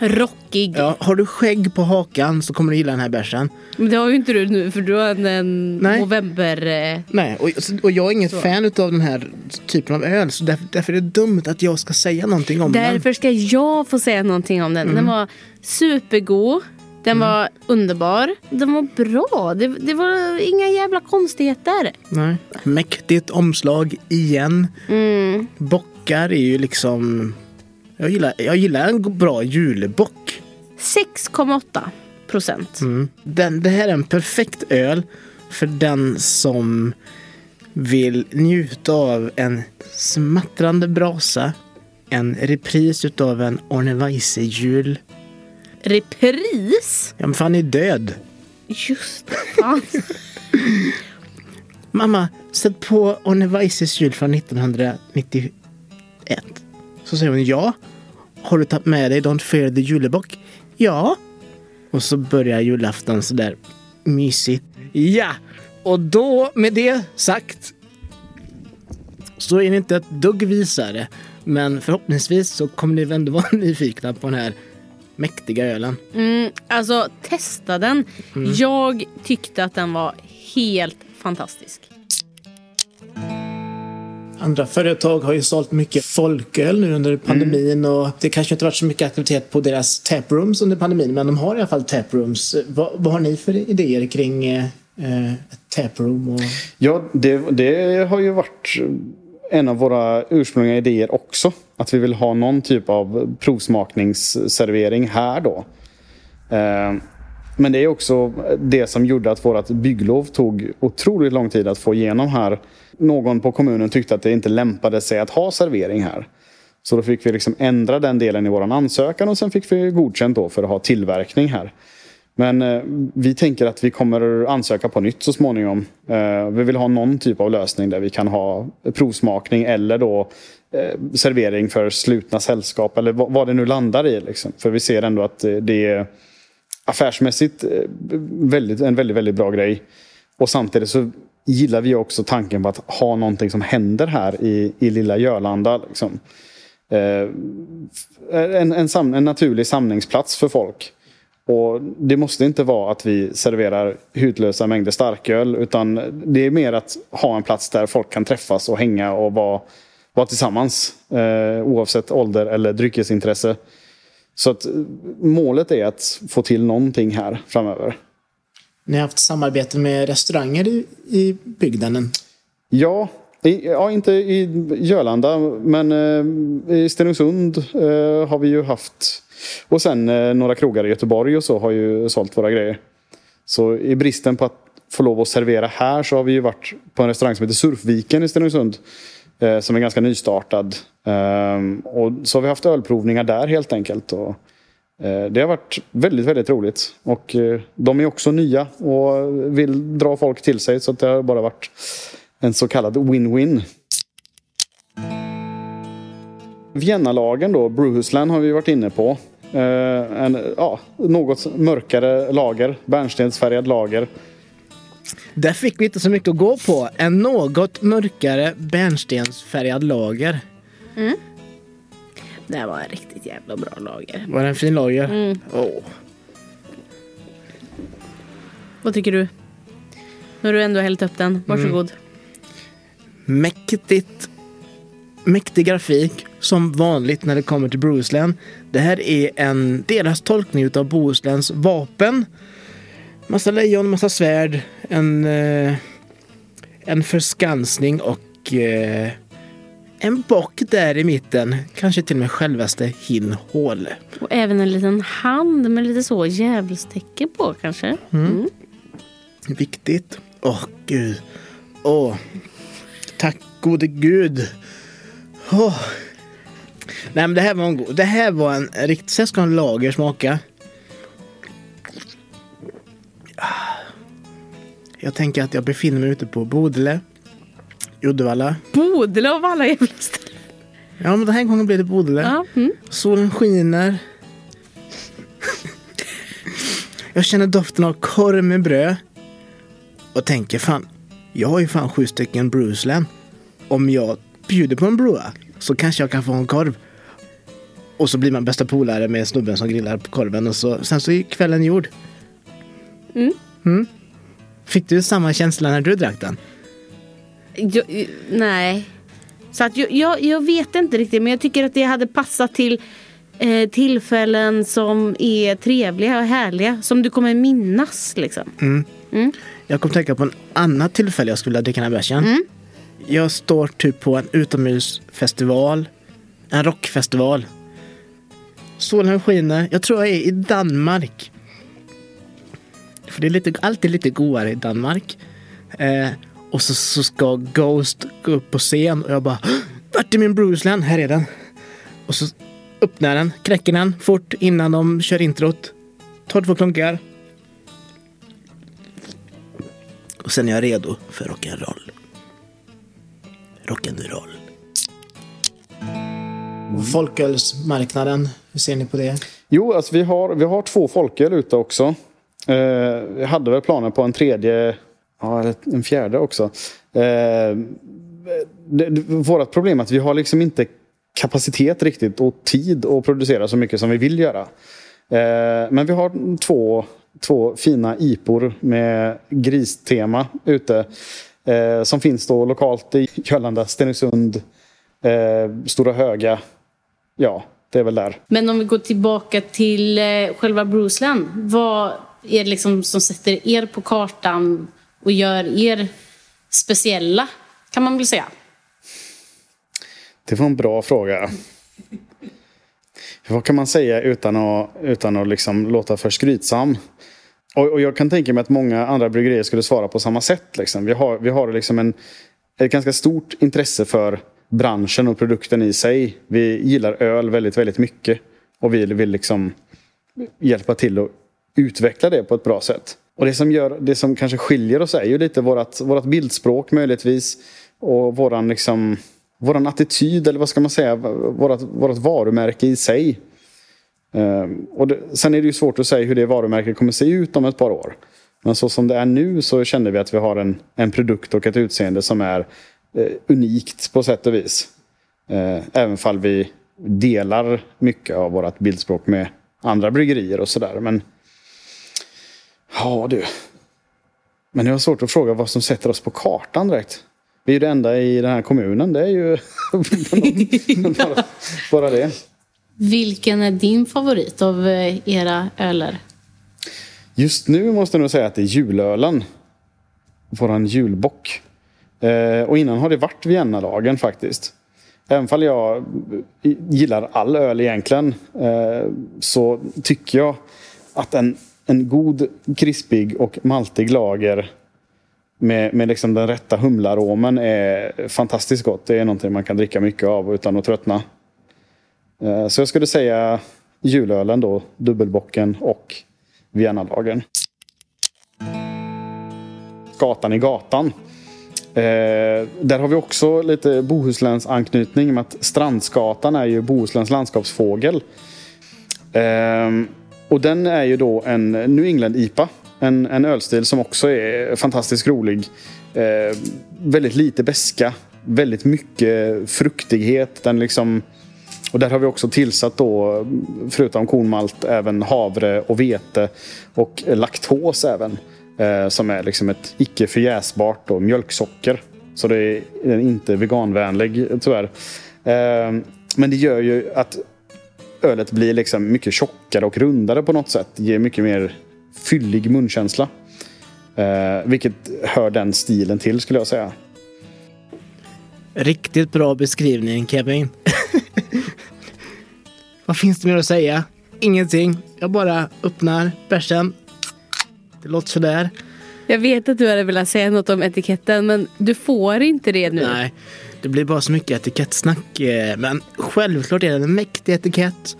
Rockig. ja, har du skägg på hakan så kommer du gilla den här bärsen. Men det har ju inte du nu för du har en, en Nej. november... Eh, Nej, och, och jag är inget fan av den här typen av öl. Så därför, därför är det dumt att jag ska säga någonting om den. Därför ska jag få säga någonting om den. Den var supergod. Den var underbar. Den var bra. Det, det var inga jävla konstigheter. Nej. Mäktigt omslag igen. Bockar är ju liksom... Jag gillar, jag gillar en bra julbock. 6,8 procent. Den, det här är en perfekt öl för den som vill njuta av en smattrande brasa, en repris utav en Arne Weise-jul. Repris? Ja, men fan är död. Just det. Fan. *laughs* Mamma, sätt på Arne Weises jul från 1991. Så säger hon ja. Har du tagit med dig Don't fear the julebock? Ja. Och så börjar julafton sådär mysigt. Ja! Och då, med det sagt, så är ni inte ett dugg visare. Men förhoppningsvis så kommer ni ändå vara *laughs* nyfikna på den här mäktiga ölen. Alltså testa den. Jag tyckte att den var helt fantastisk. Andra företag har ju sålt mycket folköl nu under pandemin och det kanske inte varit så mycket aktivitet på deras taprooms under pandemin men de har i alla fall taprooms. Vad, vad har ni för idéer kring eh, taproom? Och... Ja, det, det har ju varit en av våra ursprungliga idéer också. Att vi vill ha någon typ av provsmakningsservering här då. Eh, men det är också det som gjorde att vårt bygglov tog otroligt lång tid att få igenom här. Någon på kommunen tyckte att det inte lämpade sig att ha servering här. Så då fick vi liksom ändra den delen i vår ansökan och sen fick vi godkänt då för att ha tillverkning här. Men eh, vi tänker att vi kommer ansöka på nytt så småningom. Eh, vi vill ha någon typ av lösning där vi kan ha provsmakning eller då Eh, servering för slutna sällskap eller vad, det nu landar i. Liksom. För vi ser ändå att eh, det är affärsmässigt eh, väldigt, en väldigt, väldigt bra grej. Och samtidigt så gillar vi också tanken på att ha någonting som händer här i, i lilla Jörlanda. Liksom. En, en, sam, en naturlig samlingsplats för folk. Och Det måste inte vara att vi serverar hutlösa mängder starköl. Utan det är mer att ha en plats där folk kan träffas och hänga och vara, vara tillsammans. Eh, oavsett ålder eller dryckesintresse. Så att målet är att få till någonting här framöver. Ni har haft samarbete med restauranger i, i bygden? Ja, i, ja, inte i Jörlanda, men eh, i Stenungsund eh, har vi ju haft. Och sen eh, några krogar i Göteborg och så har ju sålt våra grejer. Så i bristen på att få lov att servera här så har vi ju varit på en restaurang som heter Surfviken i Stenungsund. Eh, som är ganska nystartad. Eh, och så har vi haft ölprovningar där helt enkelt. Och, eh, det har varit väldigt, väldigt roligt. Och eh, de är också nya och vill dra folk till sig. Så det har bara varit en så kallad win-win. Viennalagen då, Bruhusland har vi varit inne på. Eh, en ja, något mörkare lager, bärnstensfärgad lager. Där fick vi inte så mycket att gå på. En något mörkare bärnstensfärgad lager. Mm. Det var en riktigt jävla bra lager. Var det en fin lager? Mm. Oh. Vad tycker du? Nu har du ändå hällt upp den. Varsågod. Mm. Mäktigt. Mäktig grafik som vanligt när det kommer till Bohuslän. Det här är en deras tolkning av Bohusläns vapen. Massa lejon, massa svärd, en, eh, en förskansning och eh, en bock där i mitten. Kanske till och med självaste Hin Håle. Och även en liten hand med lite så djävulstecken på kanske. Mm. Mm. Viktigt. Åh oh, gud. Åh. Oh. Tack gode gud. Oh. Nej men det här var en god. Det här var en riktigt... Så ska en lager smaka. Jag tänker att jag befinner mig ute på Bodile. I Uddevalla. Bodile av alla jävla ställen. Ja, men den här gången blir det Bodile. Ja, mm. Solen skiner. jag känner doften av korv med bröd. Och tänker fan, jag har ju fan sju stycken Bruceland. Om jag bjuder på en brua så kanske jag kan få en korv. Och så blir man bästa polare med snubben som grillar på korven och så, sen så är kvällen gjord. Mm. Mm. Fick du samma känsla när du drack den? Jag, nej. Så att jag, jag, jag, vet inte riktigt men jag tycker att det hade passat till eh, tillfällen som är trevliga och härliga. Som du kommer minnas liksom. Mm. Mm. Jag kom tänka på en annat tillfälle jag skulle vilja dricka den här bärsen. Mm. Jag står typ på en utomhusfestival. En rockfestival. Solen skiner. Jag tror jag är i Danmark. För det är lite, alltid lite godare i Danmark. Eh, och så, så ska Ghost gå upp på scen och jag bara Vart är min Bruce Land? Här är den. Och så öppnar den, knäcker den fort innan de kör introt. Tar två klunkar. Och sen är jag redo för rock'n'roll. Rock'n'roll. Mm. Folkölsmarknaden, hur ser ni på det? Jo, alltså vi har, vi har två folköl ute också. Eh, jag hade väl planer på en tredje, ja, eller en fjärde också. Eh, vårt problem är att vi har liksom inte kapacitet riktigt och tid att producera så mycket som vi vill göra. Eh, men vi har två, två fina IPor med gristema ute. Eh, som finns då lokalt i Jölanda, Stenungsund, eh, Stora Höga. Ja, det är väl där. Men om vi går tillbaka till eh, själva Bruceland. Vad er liksom som sätter er på kartan och gör er speciella, kan man väl säga? Det var en bra fråga. Vad kan man säga utan att, utan att liksom låta för skrytsam? Och, och jag kan tänka mig att många andra bryggerier skulle svara på samma sätt. Liksom. Vi har, vi har liksom en, ett ganska stort intresse för branschen och produkten i sig. Vi gillar öl väldigt, väldigt mycket. Och vi vill liksom hjälpa till att utveckla det på ett bra sätt. Och det som, gör, det som kanske skiljer oss är ju lite vårt, vårat bildspråk möjligtvis. Och våran, liksom, våran attityd, eller vad ska man säga, vårat, vårat varumärke i sig. Um, och det, sen är det ju svårt att säga hur det varumärket kommer se ut om ett par år. Men så som det är nu så känner vi att vi har en, en produkt och ett utseende som är eh, unikt på sätt och vis. Eh, även fall vi delar mycket av vårt bildspråk med andra bryggerier och sådär. Men ja du. Men det var svårt att fråga vad som sätter oss på kartan direkt. Vi är det enda i den här kommunen. Det är ju *laughs* bara, bara det. Vilken är din favorit av eh, era öler? Just nu måste jag nog säga att det är julölen. Våran julbock. Eh, och innan har det varit Viennalagen faktiskt. Även om jag gillar all öl egentligen eh, så tycker jag att en, en god krispig och maltig lager med, med liksom den rätta humlaromen är fantastiskt gott. Det är någonting man kan dricka mycket av utan att tröttna. Eh, så jag skulle säga julölen då, dubbelbocken och Viennalagen. Gatan i gatan. Eh, där har vi också lite Bohusläns anknytning med att Strandsgatan är ju Bohusläns landskapsfågel. Eh, och den är ju då en New England IPA. En, en ölstil som också är fantastiskt rolig. Eh, väldigt lite beska Väldigt mycket fruktighet. Den liksom... Och där har vi också tillsatt då, förutom kornmalt, även havre och vete och laktos även. Eh, som är liksom ett icke förjäsbart mjölksocker. Så det är inte veganvänlig tyvärr. Eh, men det gör ju att ölet blir liksom mycket tjockare och rundare på något sätt. Ger mycket mer fyllig munkänsla. Eh, vilket hör den stilen till skulle jag säga. Riktigt bra beskrivning Kevin. *laughs* Vad finns det mer att säga? Ingenting. Jag bara öppnar bärsen. Det låter sådär. Jag vet att du hade velat säga något om etiketten men du får inte det nu. Nej, det blir bara så mycket etikettsnack. Eh, men självklart är det en mäktig etikett.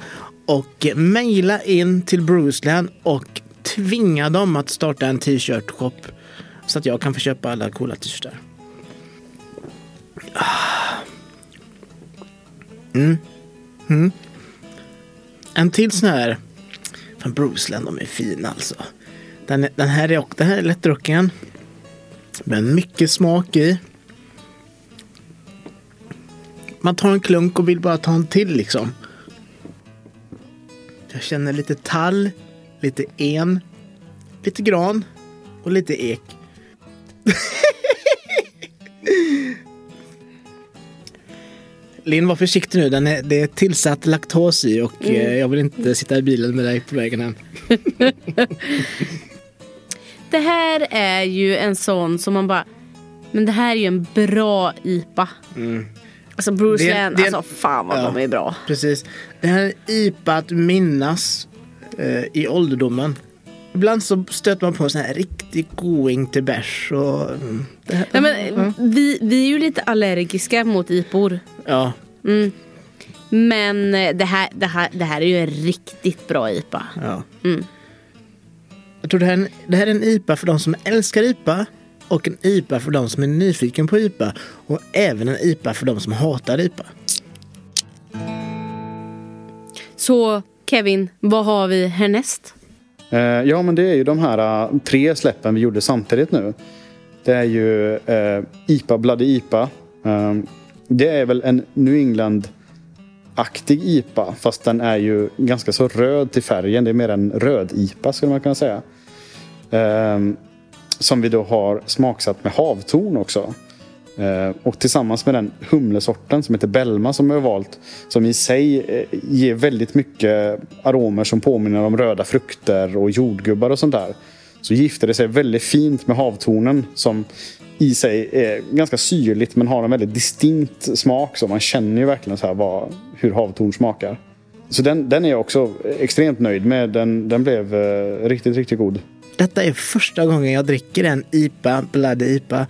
Och mejla in till Bruceland och tvinga dem att starta en t-shirt-shop. Så att jag kan få köpa alla coola t-shirtar. Ah. Mm. Mm. En till sån här Fan, Bruceland, de är fina alltså. Den, den, här är, den här är lättdrucken. Med mycket smak i. Man tar en klunk och vill bara ta en till liksom. Jag känner lite tall, lite en, lite gran och lite ek. *laughs* Linn, var försiktig nu. Den är, det är tillsatt laktos i och eh, jag vill inte sitta i bilen med dig på vägen hem. *laughs* Det här är ju en sån som man bara... Men det här är ju en bra IPA. Alltså Bruce Det- Land, det- alltså fan vad ja. de är bra. Precis. Det här är IPA att minnas eh, i ålderdomen. Ibland så stöter man på en sån här riktig going till bärs. Och, mm, här, Nej, men, vi, vi är ju lite allergiska mot IPOR. ja, Men eh, det här, det, här, det här är ju en riktigt bra IPA. ja. Jag tror det här, är en, det här är en IPA för de som älskar IPA och en IPA för de som är nyfiken på IPA och även en IPA för de som hatar IPA. Så Kevin, vad har vi härnäst? Eh, ja, men det är ju de här eh, tre släppen vi gjorde samtidigt nu. Det är ju eh, IPA Bloody IPA. Eh, det är väl en New aktig IPA. Fast den är ju ganska så röd till färgen. Det är mer en röd-IPA skulle man kunna säga. Ehm, som vi då har smaksatt med havtorn också. Ehm, och tillsammans med den humlesorten som heter Belma som vi har valt. Som i sig eh, ger väldigt mycket aromer som påminner om röda frukter och jordgubbar och sånt där. så gifter det sig väldigt fint med havtornen som i sig är ganska syrligt men har en väldigt distinkt smak. Så man känner ju verkligen så här vad, hur havtorn smakar. Så den, den är jag också extremt nöjd med. Den, den blev eh, riktigt, riktigt god. Detta är första gången jag dricker en IPA, Bloody IPA.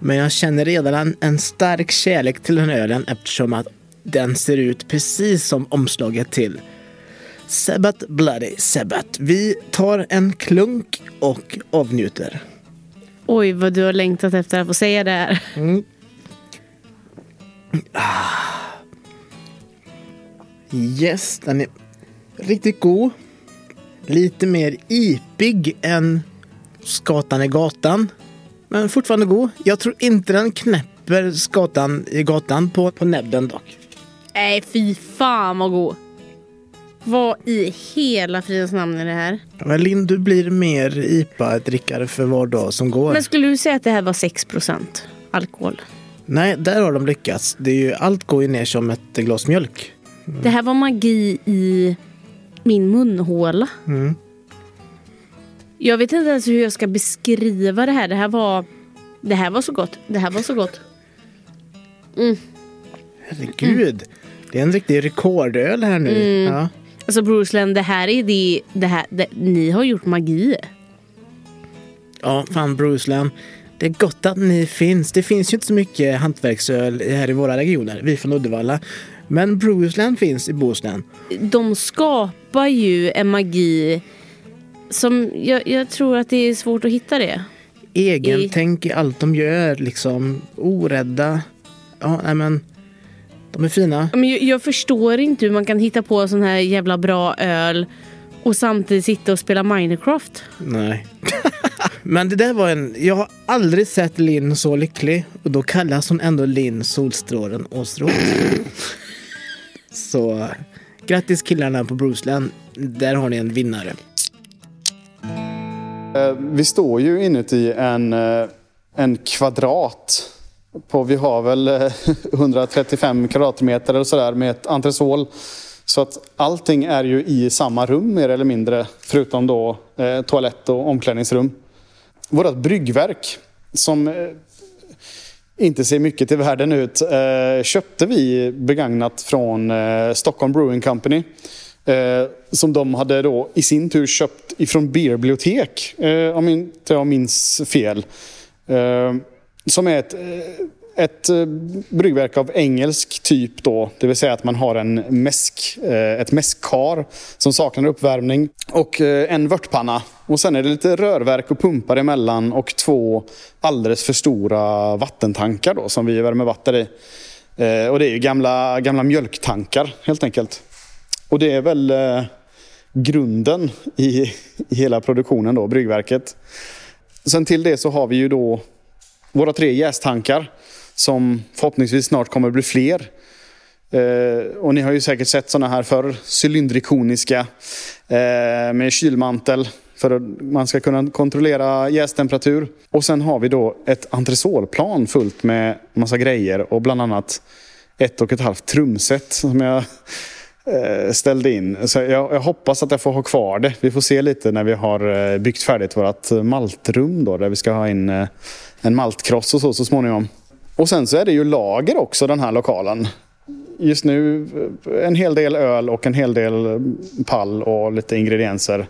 Men jag känner redan en, en stark kärlek till den ölen eftersom att den ser ut precis som omslaget till Sabbat Bloody Sabbat. Vi tar en klunk och avnjuter. Oj, vad du har längtat efter att få säga det här. Yes, den är riktigt god. Lite mer ipig än Skatan i gatan. Men fortfarande god. Jag tror inte den knäpper Skatan i gatan på, på näbben dock. Nej, fy fan vad god. Vad i hela fridens namn är det här? Men Linn, du blir mer IPA-drickare för var dag som går. Men skulle du säga att det här var 6% alkohol? Nej, där har de lyckats. Det är ju, allt går ju ner som ett glas mjölk. Det här var magi i min munhåla. Mm. Jag vet inte ens hur jag ska beskriva det här. Det här var, det här var så gott. Det här var så gott. Herregud. Det är en riktig rekordöl här nu. Ja. Alltså Bruceland, det här är det, det här, det, ni har gjort magi. ja, fan Bruceland. Det är gott att ni finns. Det finns ju inte så mycket hantverksöl här i våra regioner. Vi från Uddevalla. Men Bruceland finns i Bohuslän. De skapar ju en magi som jag, jag tror att det är svårt att hitta det. Egentänk i allt de gör. Liksom orädda. Ja, nej men. De är fina. Men jag, jag förstår inte hur man kan hitta på sån här jävla bra öl och samtidigt sitta och spela Minecraft. Nej. *laughs* Men det där var en... Jag har aldrig sett Linn så lycklig. Och då kallas hon ändå Linn Solstrålen Åstrål. *laughs* så grattis killarna på Bruceland. Där har ni en vinnare. Eh, Vi står ju inuti en, eh, en kvadrat. På, vi har väl eh, *laughs* 135 kvadratmeter eller sådär med ett entresol. Så att allting är ju i samma rum mer eller mindre. Förutom då eh, toalett och omklädningsrum. Vårat bryggverk som eh, inte ser mycket till världen ut eh, köpte vi begagnat från eh, Stockholm Brewing Company. Eh, som de hade då i sin tur köpt ifrån Beerbibliotek, eh, om inte jag minns fel. Eh, som är ett, eh, ett eh, bryggverk av engelsk typ då. Det vill säga att man har en mäsk, eh, ett mäskkar som saknar uppvärmning och en vörtpanna. Och sen är det lite rörverk och pumpar emellan och två alldeles för stora vattentankar då som vi värmer vatten i. Och det är ju gamla, gamla mjölktankar helt enkelt. Och det är väl grunden i, i hela produktionen då, bryggverket. Sen till det så har vi ju då våra tre jästankar som förhoppningsvis snart kommer bli fler. Eh, och ni har ju säkert sett sådana här förr, cylindrikoniska eh, med kylmantel för att man ska kunna kontrollera jästemperatur. Och sen har vi då ett entresolplan fullt med massa grejer och bland annat ett och ett halvt trumset som jag eh, ställde in. Så jag, jag hoppas att jag får ha kvar det. Vi får se lite när vi har eh, byggt färdigt vårt maltrum då, där vi ska ha in eh, en maltkross och så så småningom. Och sen så är det ju lager också den här lokalen. Just nu eh, en hel del öl och en hel del eh, pall och lite ingredienser.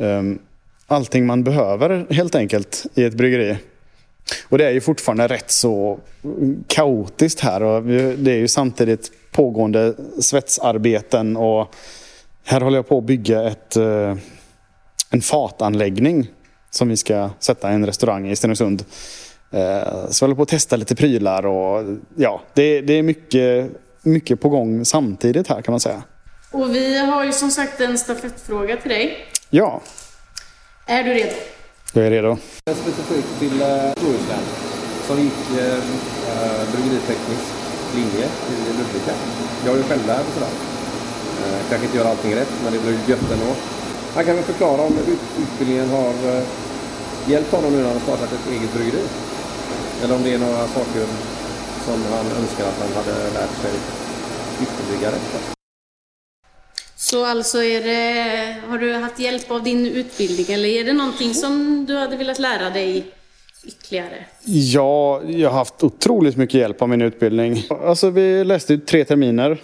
Ehm, allting man behöver helt enkelt i ett bryggeri. Och det är ju fortfarande rätt så mm, kaotiskt här och det är ju samtidigt pågående svetsarbeten och här håller jag på att bygga ett, eh, en fatanläggning som vi ska sätta i en restaurang i Stenungsund. Eh, Så jag håller på att testa lite prylar och ja, det, det är mycket, mycket på gång samtidigt här kan man säga. Och vi har ju som sagt en stafettfråga till dig. Ja, Är du redo? jag är redo. Specifikt till Bohuslän som gick uh, bryggeriteknisk linje i Ludvika. Jag är ju självlärd och sådär. Kanske inte gör allting rätt men det blir gött ändå. Han kan väl förklara om ut utbildningen har uh, hjälpt honom nu när han startat ett eget bryggeri. Eller om det är några saker som han önskar att han hade lärt sig ytterligare. Så alltså är det, har du haft hjälp av din utbildning eller är det någonting som du hade velat lära dig ytterligare? Ja, jag har haft otroligt mycket hjälp av min utbildning. Alltså vi läste ju tre terminer.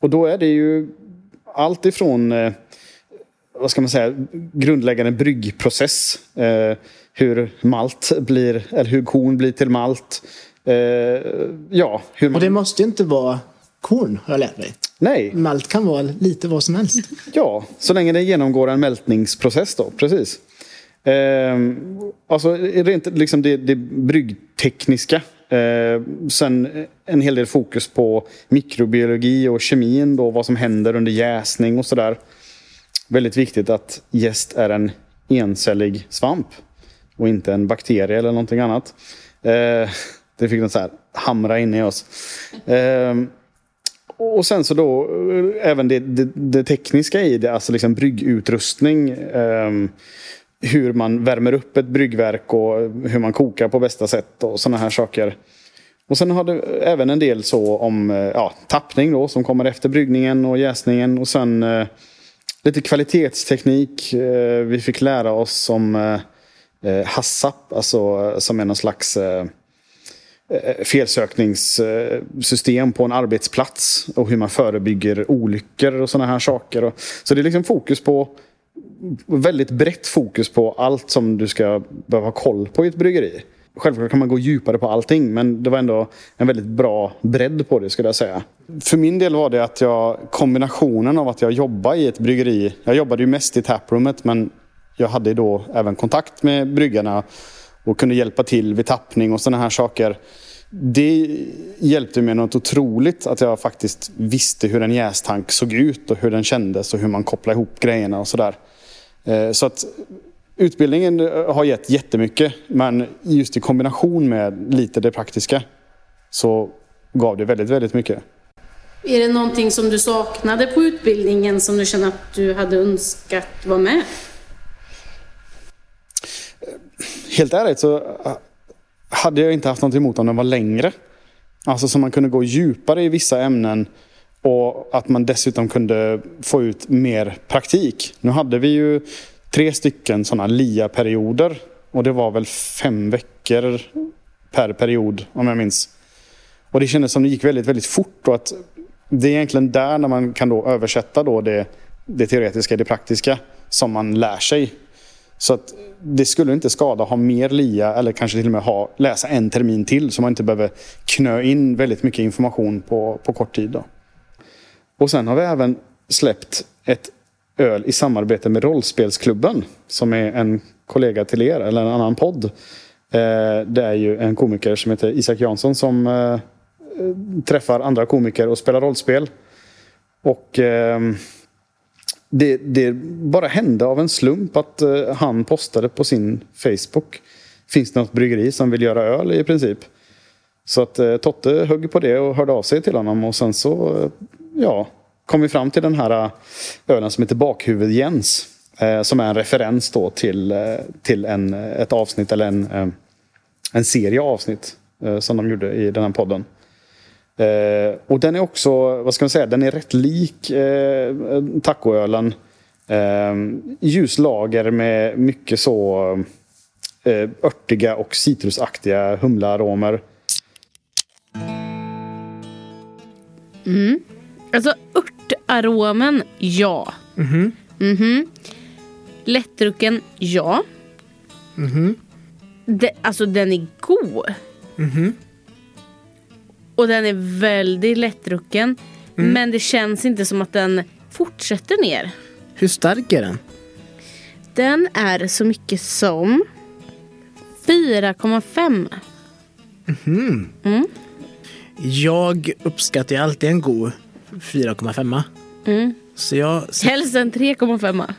Och då är det ju allt ifrån eh, vad ska man säga, grundläggande bryggprocess. Eh, hur malt blir, eller hur korn blir till malt. Eh, ja, hur man... Och det måste ju inte vara korn, har jag lärt mig. Nej. Malt kan vara lite vad som helst. *laughs* Ja, så länge det genomgår en mältningsprocess då, precis. Eh, alltså rent liksom det, det bryggtekniska. Eh, sen en hel del fokus på mikrobiologi och kemin då, vad som händer under jäsning och sådär. Väldigt viktigt att jäst är en encellig svamp och inte en bakterie eller någonting annat. Eh, det fick något så här hamra in i oss. Eh, och sen så då eh, även det, det, det, tekniska i det, alltså liksom bryggutrustning. Eh, hur man värmer upp ett bryggverk och hur man kokar på bästa sätt och sådana här saker. Och sen har du även en del så om eh, ja, tappning då som kommer efter bryggningen och jäsningen och sen eh, lite kvalitetsteknik. Eh, vi fick lära oss om eh, eh alltså eh, som är någon slags eh, eh, felsökningssystem på en arbetsplats och hur man förebygger olyckor och sådana här saker. Så det är liksom fokus på väldigt brett fokus på allt som du ska behöva ha koll på i ett bryggeri. Självklart kan man gå djupare på allting men det var ändå en väldigt bra bredd på det skulle jag säga. För min del var det att jag, kombinationen av att jag jobbade i ett bryggeri. Jag jobbade ju mest i taproomet men jag hade då även kontakt med bryggarna och kunde hjälpa till vid tappning och sådana här saker. Det hjälpte mig något otroligt att jag faktiskt visste hur en jästank såg ut och hur den kändes och hur man kopplade ihop grejerna och sådär. Eh, så att utbildningen har gett jättemycket men just i kombination med lite det praktiska så gav det väldigt, väldigt mycket. Är det någonting som du saknade på utbildningen som du känner att du hade önskat vara med? Helt ärligt så hade jag inte haft något emot om den var längre. Alltså så man kunde gå djupare i vissa ämnen och att man dessutom kunde få ut mer praktik. Nu hade vi ju tre stycken sådana LIA-perioder och det var väl fem veckor per period om jag minns. Och det kändes som det gick väldigt, väldigt fort och att det är egentligen där när man kan då översätta då det, det teoretiska, det praktiska som man lär sig. Så att det skulle inte skada att ha mer LIA eller kanske till och med ha, läsa en termin till så man inte behöver knö in väldigt mycket information på, på kort tid. Då. Och sen har vi även släppt ett öl i samarbete med Rollspelsklubben som är en kollega till er eller en annan podd. Eh, det är ju en komiker som heter Isak Jansson som eh, träffar andra komiker och spelar rollspel. Och ehm, det, det, bara hände av en slump att eh, han postade på sin Facebook. Finns det något bryggeri som vill göra öl i princip? Så att Totte högg på det och hörde av sig till honom och sen så ja, kom vi fram till den här eh, ölen som heter Bakhuvud Jens. Eh, som är en referens då till, eh, till en, ett avsnitt eller en, en serie avsnitt som de gjorde i den här podden. Och den är också, vad ska man säga, den är rätt lik eh, tacoölen. Ljuslager med mycket så örtiga och citrusaktiga humlearomer. Mm. Alltså örtaromen, ja. Mhm. Mhm. Lättdrucken, ja. Mhm. Det, alltså den är god. Mhm. Och den är väldigt lättdrucken. Mm. Men det känns inte som att den fortsätter ner. Hur stark är den? Den är så mycket som 4,5. Mhm. Mm. Jag uppskattar alltid en god 4,5. Mm. Så jag, Helst en 3,5.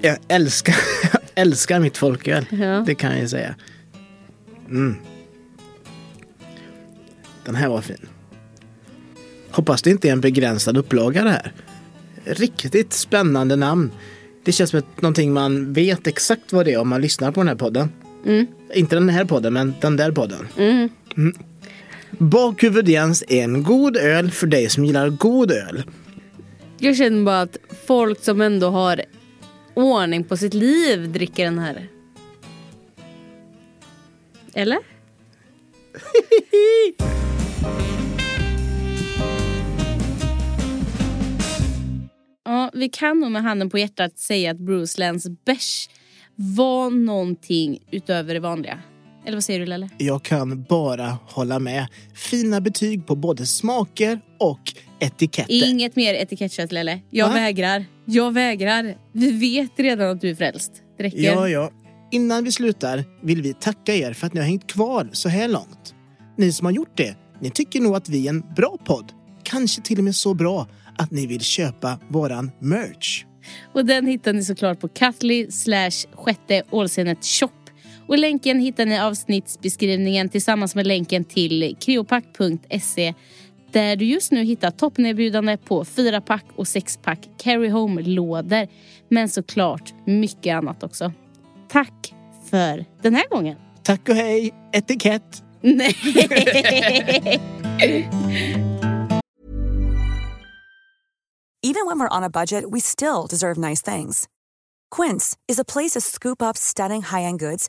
jag älskar, jag *laughs* älskar mitt folköl. Ja. Det kan jag ju säga. Mm. Den här var fin. Hoppas det inte är en begränsad upplaga det här. Riktigt spännande namn. Det känns som ett, någonting man vet exakt vad det är om man lyssnar på den här podden. Mm. Inte den här podden, men den där podden. Mm. Mm. Bakhuvud Jens är en god öl för dig som gillar god öl. Jag känner bara att folk som ändå har ordning på sitt liv dricker den här. Eller? *laughs* ja, vi kan nog med handen på hjärtat säga att Bruce Lands bärs var någonting utöver det vanliga. Eller vad säger du Lelle? Jag kan bara hålla med. Fina betyg på både smaker och etiketter. Inget mer etikettkött Lelle. Jag Va? vägrar. Jag vägrar. Vi vet redan att du är frälst. Det räcker. Ja, ja. Innan vi slutar vill vi tacka er för att ni har hängt kvar så här långt. Ni som har gjort det, ni tycker nog att vi är en bra podd. Kanske till och med så bra att ni vill köpa våran merch. Och den hittar ni såklart på Katli slash sjätte Ålsenet shop. Och länken hittar ni i avsnittsbeskrivningen tillsammans med länken till kreopack.se där du just nu hittar toppnerbjudande på 4-pack och 6-pack carry home-lådor. Men såklart mycket annat också. Tack för den här gången. Tack och hej, etikett! Nej. *laughs* Even when we're on a budget, we still deserve nice things. Quince is a place to scoop up stunning high-end goods